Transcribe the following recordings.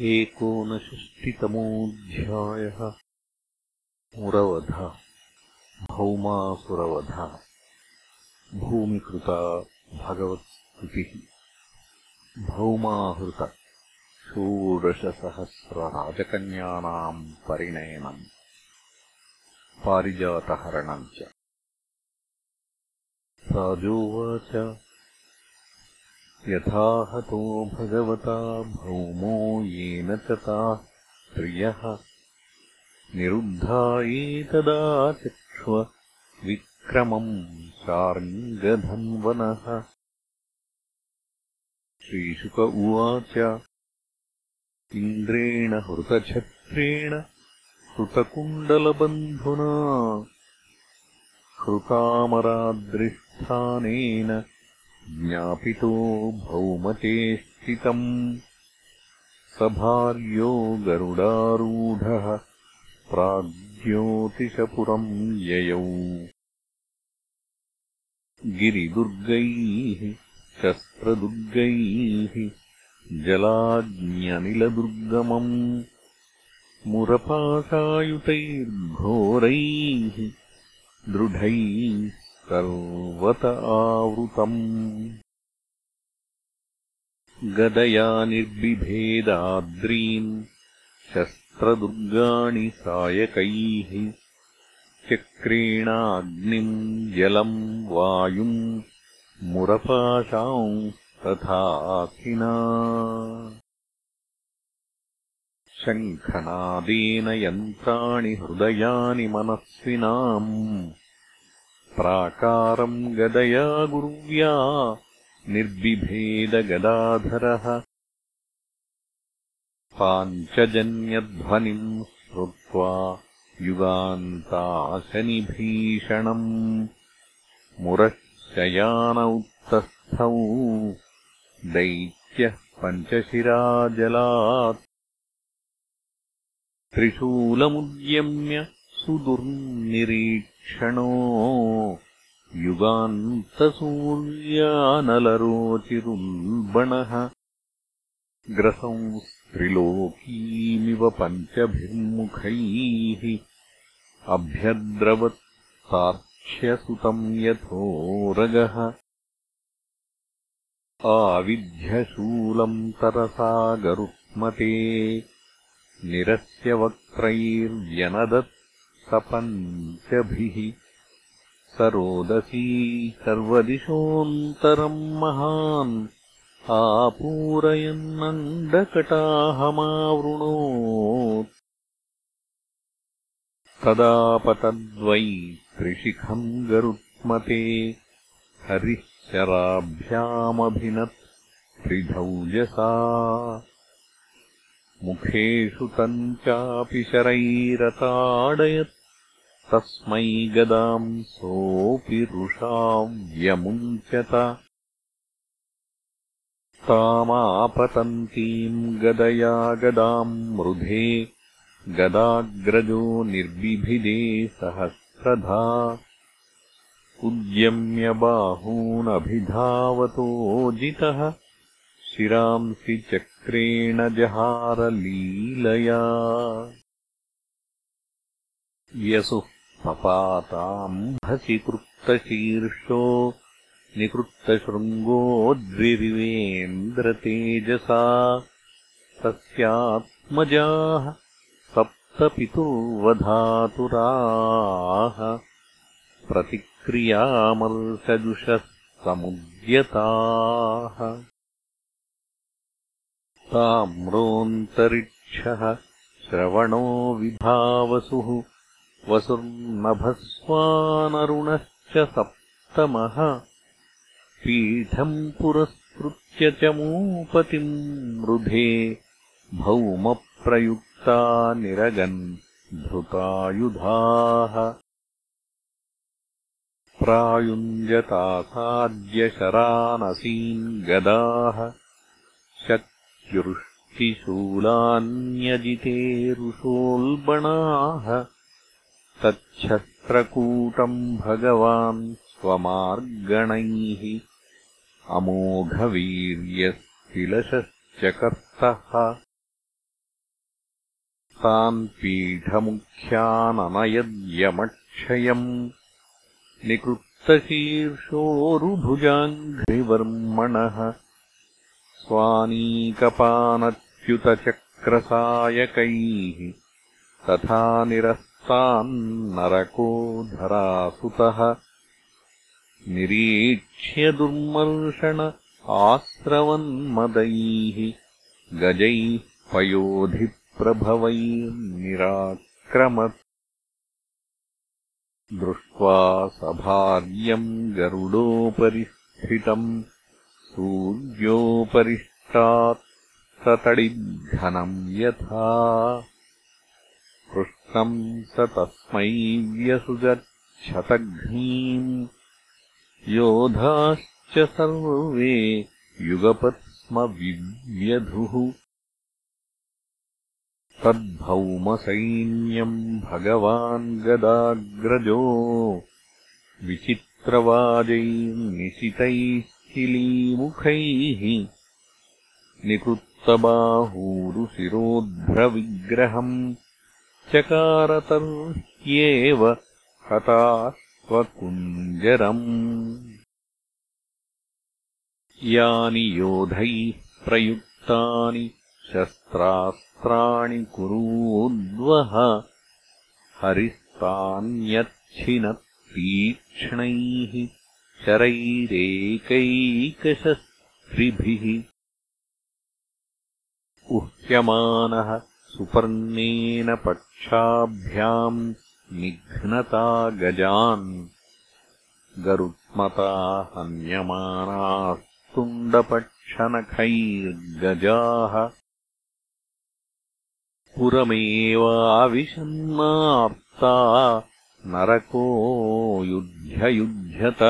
एकोनषष्टितमोऽध्यायः मुरवध भौमासुरवध भूमिकृता भगवत्स्तुतिः भौमाहृत षोडशसहस्रराजकन्यानाम् परिणयनम् पारिजातहरणम् च। राजोवाच यथा हतो भगवता भौमो येन च ताः प्रियः निरुद्धा एतदाचक्ष्व विक्रमम् शार्ङ्गधन्वनः श्रीशुक उवाच इन्द्रेण हृतछत्रेण हृतकुण्डलबन्धुना हृतामरादृष्ठानेन ज्ञापितो भौमचेष्टितम् स भार्यो गरुडारूढः। प्राग्ज्योतिषपुरम् ययौ। गिरिदुर्गैः शस्त्रदुर्गैः जलाज्ञनिलदुर्गमम्। मुरपाशायुतैर्घोरैः दृढैः सर्वत आवृतम् गदया निर्बिभेदाद्रीम् शस्त्रदुर्गाणि सायकैः चक्रेणाग्निम् जलम् वायुम् मुरपाशाम् तथाखिना शङ्खनादेन यन्त्राणि हृदयानि मनस्विनाम् प्राकारम् गदया गुर्व्या निर्बिभेदगदाधरः। पाञ्चजन्यध्वनिम् श्रुत्वा युगान्ताशनिभीषणम् मुरशयान उत्तस्थौ दैत्यः पञ्चशिराजलात्। त्रिशूलमुद्यम्य सुदुर्निरीक्षणो युगान्तसूर्यानलरोचिरुल्बणः ग्रसंस्त्रिलोकीमिव पञ्चभिर्मुखैः अभ्यद्रवत्तार्क्ष्यसुतम् यथोरगः आविध्यशूलम् तरसा गरुत्मते निरस्य वक्त्रैर्यनदत् सपञ्चभिः स रोदसी सर्वदिशोऽन्तरम् महान् आपूरयन्नण्डकटाहमावृणोत् तदापतद्वै त्रिशिखम् गरुत्मते हरिः शराभ्यामभिनत् त्रिधौजसा। मुखेषु तम् चापि शरैरताडयत् तस्मै गदाम् सोऽपि रुषा व्यमुञ्चत तामापतन्तीम् गदया गदाम् मृधे गदाग्रजो निर्बिभिदे सहस्रधा। उद्यम्यबाहूनभिधावतोजितः शिरांसि चक्रेण जहारलीलया। यसुः पपाताम्भसि कृत्तशीर्षो निकृत्तशृङ्गोद्रिरिवेन्द्रतेजसा तस्यात्मजाः सप्तपितुर्वधातुराः प्रतिक्रियामर्षजुषः समुद्यताः ताम्रोऽन्तरिक्षः श्रवणो विभावसुः वसुर्नभस्वानरुणश्च सप्तमः। पीठम् पुरस्कृत्य च मूपतिम् मृधे भौमप्रयुक्ता निरगन् धृतायुधाः। प्रायुञ्जतासाद्यशरानसीन् गदाः। शक्त्युष्टिशूलान्यजितेरुषोल्बणाः तच्छस्त्रकूटम् भगवान् स्वमार्गणैः अमोघवीर्यस्तिलशश्चकर्तः तान् पीठमुख्याननयद्यमक्षयम् निकृत्तशीर्षोरुभुजाङ्घ्रिवर्मणः स्वानीकपानच्युतचक्रसायकैः तथा निरस्तान्नरको धरासुतः निरीक्ष्य दुर्मर्षण आस्रवन्मदैः गजैः पयोधिप्रभवैर्निराक्रमत्। दृष्ट्वा सभार्यम् गरुडोपरि स्थितम् सूर्योपरिष्टात् सतडिघ्नम् यथा स तस्मै व्यसुगच्छतघ्नीम् योधाश्च सर्वे युगपत्स्म विव्यधुः तद्भौमसैन्यम् भगवान् गदाग्रजो। विचित्रवाजैर्निशितैश्चिलीमुखैः निकृत्तबाहूरुशिरोध्रविग्रहम् चकारतर्ह्येव हताश्वकुञ्जरम् यानि योधैः प्रयुक्तानि शस्त्रास्त्राणि कुरूद्वः हरिस्तान्यच्छिनत्तीक्ष्णैः शरैरेकैकशस्त्रिभिः। उह्यमानः सुपर्णेन पक्षाभ्याम् निघ्नता गजान् गरुत्मता हन्यमानास्तुण्डपक्षनखैर्गजाः पुरमेवाविशन्नार्ता नरको युध्ययुध्यत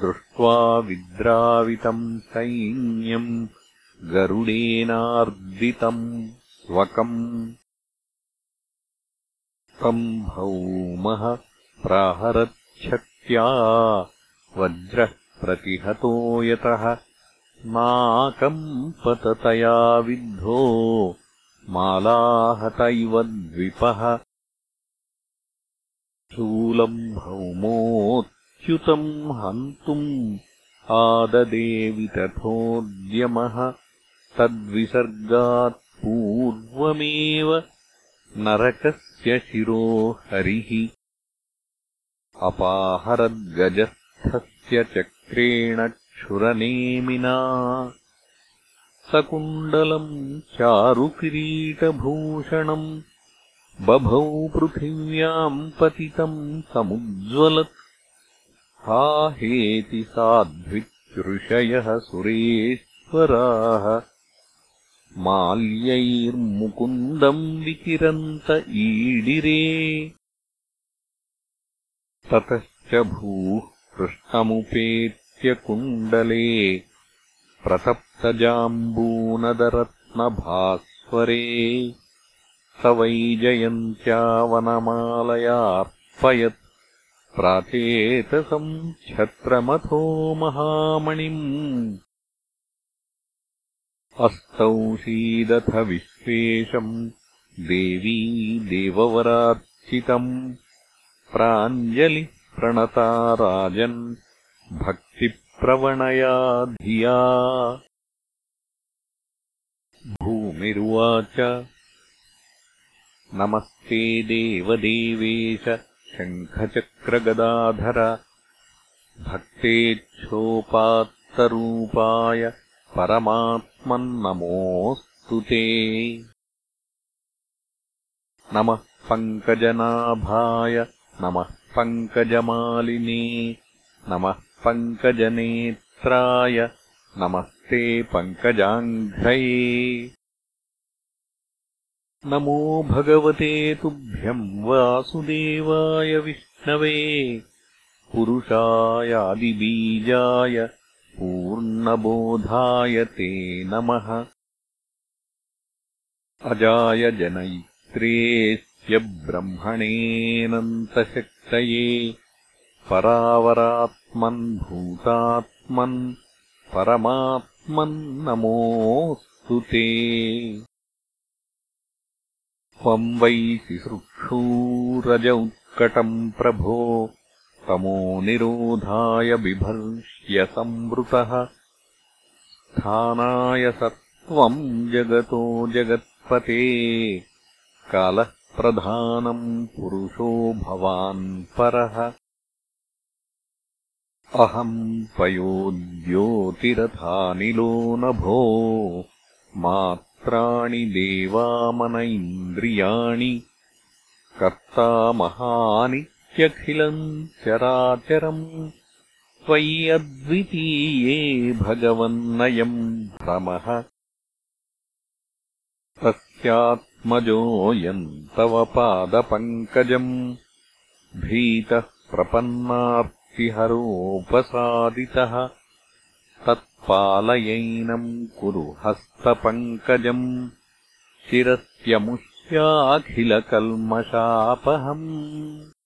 दृष्ट्वा विद्रावितम् सैन्यम् गरुडेनार्दितम् स्वकम् तम् भौमः प्राहरच्छक्त्या वज्रः प्रतिहतो यतः। नाकम्पततया विद्धो मालाहत इव द्विपः। शूलम् भौमोऽच्युतम् हन्तुम् आददेवितथोद्यमः तद्विसर्गात् पूर्वमेव नरकस्य शिरो हरिः अपाहरद्गजस्थस्य चक्रेण क्षुरनेमिना सकुण्डलम् चारुकिरीटभूषणम् बभौ पृथिव्याम् पतितम् समुज्ज्वलत् हा हेति साध्विक् सुरेश्वराः माल्यैर्मुकुन्दम् विकिरन्त ईडिरे। ततश्च भूः कृष्णमुपेत्य कुण्डले प्रतप्तजाम्बूनदरत्नभास्वरे। स वैजयन्त्यावनमालयार्पयत् प्राचेतसम् छत्रमथो महामणिम् अस्तौ सीदथ विश्वेशम् देवी देववरार्चितम्। प्राञ्जलिः प्रणता राजन् भक्तिप्रवणया धिया। भूमिरुवाच। नमस्ते देवदेवेश शङ्खचक्रगदाधर। भक्तेच्छोपात्तरूपाय परमात्मन्नमोऽस्तु ते। नमः पङ्कजनाभाय नमः पङ्कजमालिने नमः पङ्कजनेत्राय नमस्ते पङ्कजाङ्घ्रये। नमो भगवते तुभ्यम् वासुदेवाय विष्णवे पुरुषायादिबीजाय पूर्णबोधाय ते नमः। अजाय ब्रह्मणेऽनन्तशक्तये परावरात्मन् भूतात्मन् परमात्मन् नमोऽस्तु ते। त्वम् वै सिसृक्षूरज उत्कटम् प्रभो तमो निरोधाय बिभर्ष्यसंवृतः स्थानाय सत्त्वम् जगतो जगत्पते। कालः प्रधानम् पुरुषो भवान् परः। अहम् पयोद्योतिरथानिलो नभो। मात्राणि देवामन इन्द्रियाणि कर्ता महानित्यखिलम् चराचरम् त्वयि अद्वितीये भगवन्नयम् भ्रमः। तस्यात्मजोऽयम् तव पादपङ्कजम् भीतः प्रपन्नार्तिहरोपसादितः। तत्पालयैनम् कुरु हस्तपङ्कजम् शिरस्यमुष्याखिलकल्मषापहम्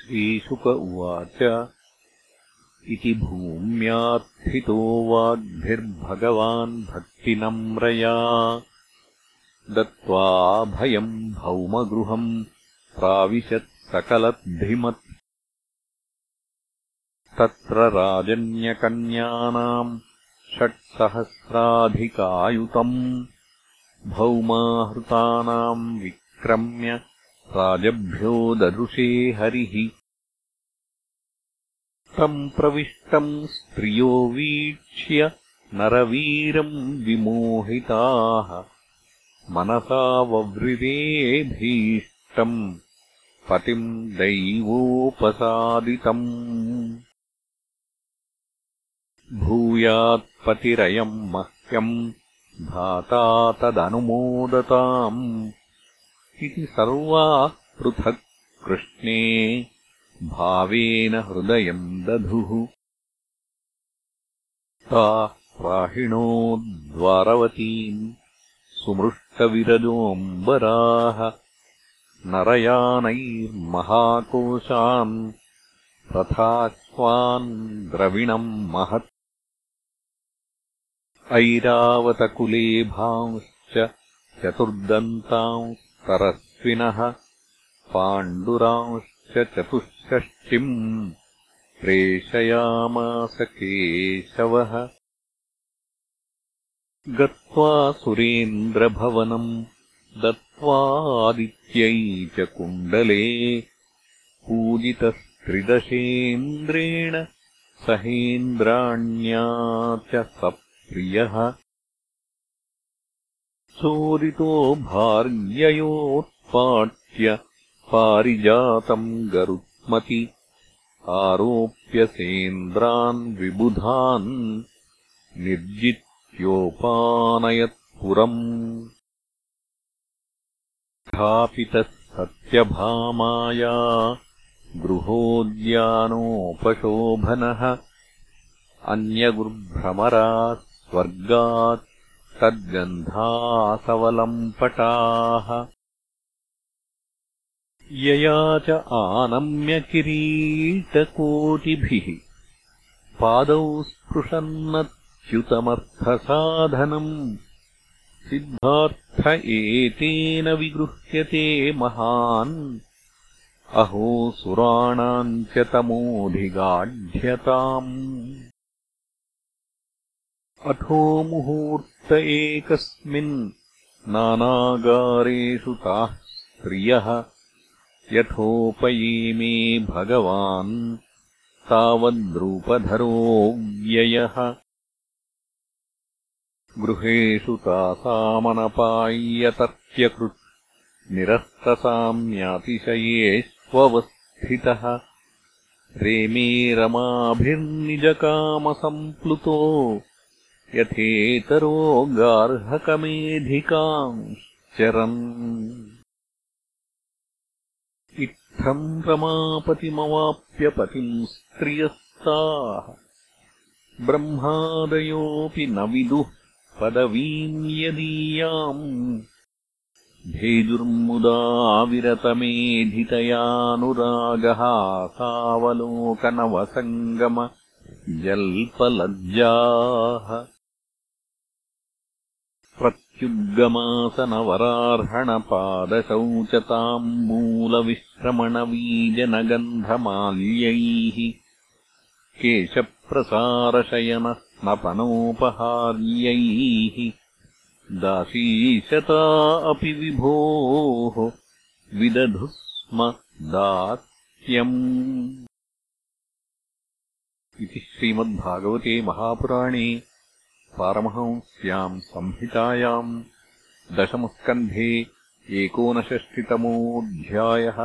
श्रीशुक उवाच इति भूम्यात्थितो वाग्भिर्भगवान् भक्तिनम्रया दत्त्वाभयम् भौमगृहम् प्राविशत्सकलद्धिमत्। तत्र राजन्यकन्यानाम् षट्सहस्राधिकायुतम् भौमाहृतानाम् विक्रम्य राजभ्यो ददृशे हरिः। तम् प्रविष्टम् स्त्रियो वीक्ष्य नरवीरम् विमोहिताः। मनसा ववृदेभीष्टम् पतिम् दैवोपसादितम्। भूयात्पतिरयम् मह्यम् धाता तदनुमोदताम् इति सर्वाः पृथक् कृष्णे भावेन हृदयम् दधुः। ता प्राहिणो सुमृष्टविरजोऽम्बराः नरयानैर्महाकोशान् रथाश्वान् द्रविणम् महत्। ऐरावतकुलेभांश्च चतुर्दन्तांस्तरस्विनः पाण्डुरांश्च चतुष्षष्टिम् प्रेषयामास केशवः। गत्वा सुरेन्द्रभवनम् दत्त्वादित्यै च कुण्डले पूजितस्त्रिदशेन्द्रेण सहेन्द्राण्या च सप्रियः चोदितो भार्ययोत्पाट्य पारिजातम् गरुत्मति। आरोप्यसेन्द्रान् विबुधान् निर्जित्योपानयत्पुरम्। स्थापितः सत्यभामाया गृहोद्यानोपशोभनः। अन्यगुर्भ्रमराः स्वर्गात् तद्गन्धासवलम्पटाः। यया च आनम्यकिरीटकोटिभिः पादौ स्पृशन्नत्युतमर्थसाधनम् सिद्धार्थ एतेन विगृह्यते महान्। अहो सुराणाम् च तमोऽधिगाढ्यताम् अथो मुहूर्त एकस्मिन् नानागारेषु ताः स्त्रियः यथोपयेमे भगवान् तावद्रूपधरोऽव्ययः गृहेषु तासामनपाय्यतर्क्यकृत् निरस्तसाम्यातिशयेष्वस्थितः रेमे रमाभिर्निजकामसम्प्लुतो यथेतरो गार्हकमेधिकांश्चरन् इत्थम् रमापतिमवाप्यपतिम् स्त्रियस्ताः। ब्रह्मादयोऽपि न विदुः पदवीम् यदीयाम्। भेजुर्मुदाविरतमेधितयानुरागः सावलोकनवसङ्गम जल्पलज्जाः अत्युद्गमासनवरार्हणपादशौचताम्बूलविश्रमणवीजनगन्धमाल्यैः केशप्रसारशयनस्नपनोपहार्यैः। दासीशता अपि विभोः। विदधु स्म दात्यम् इति श्रीमद्भागवते महापुराणे पारमहंस्याम् संहितायाम् दशमस्कन्धे एकोनषष्टितमोऽध्यायः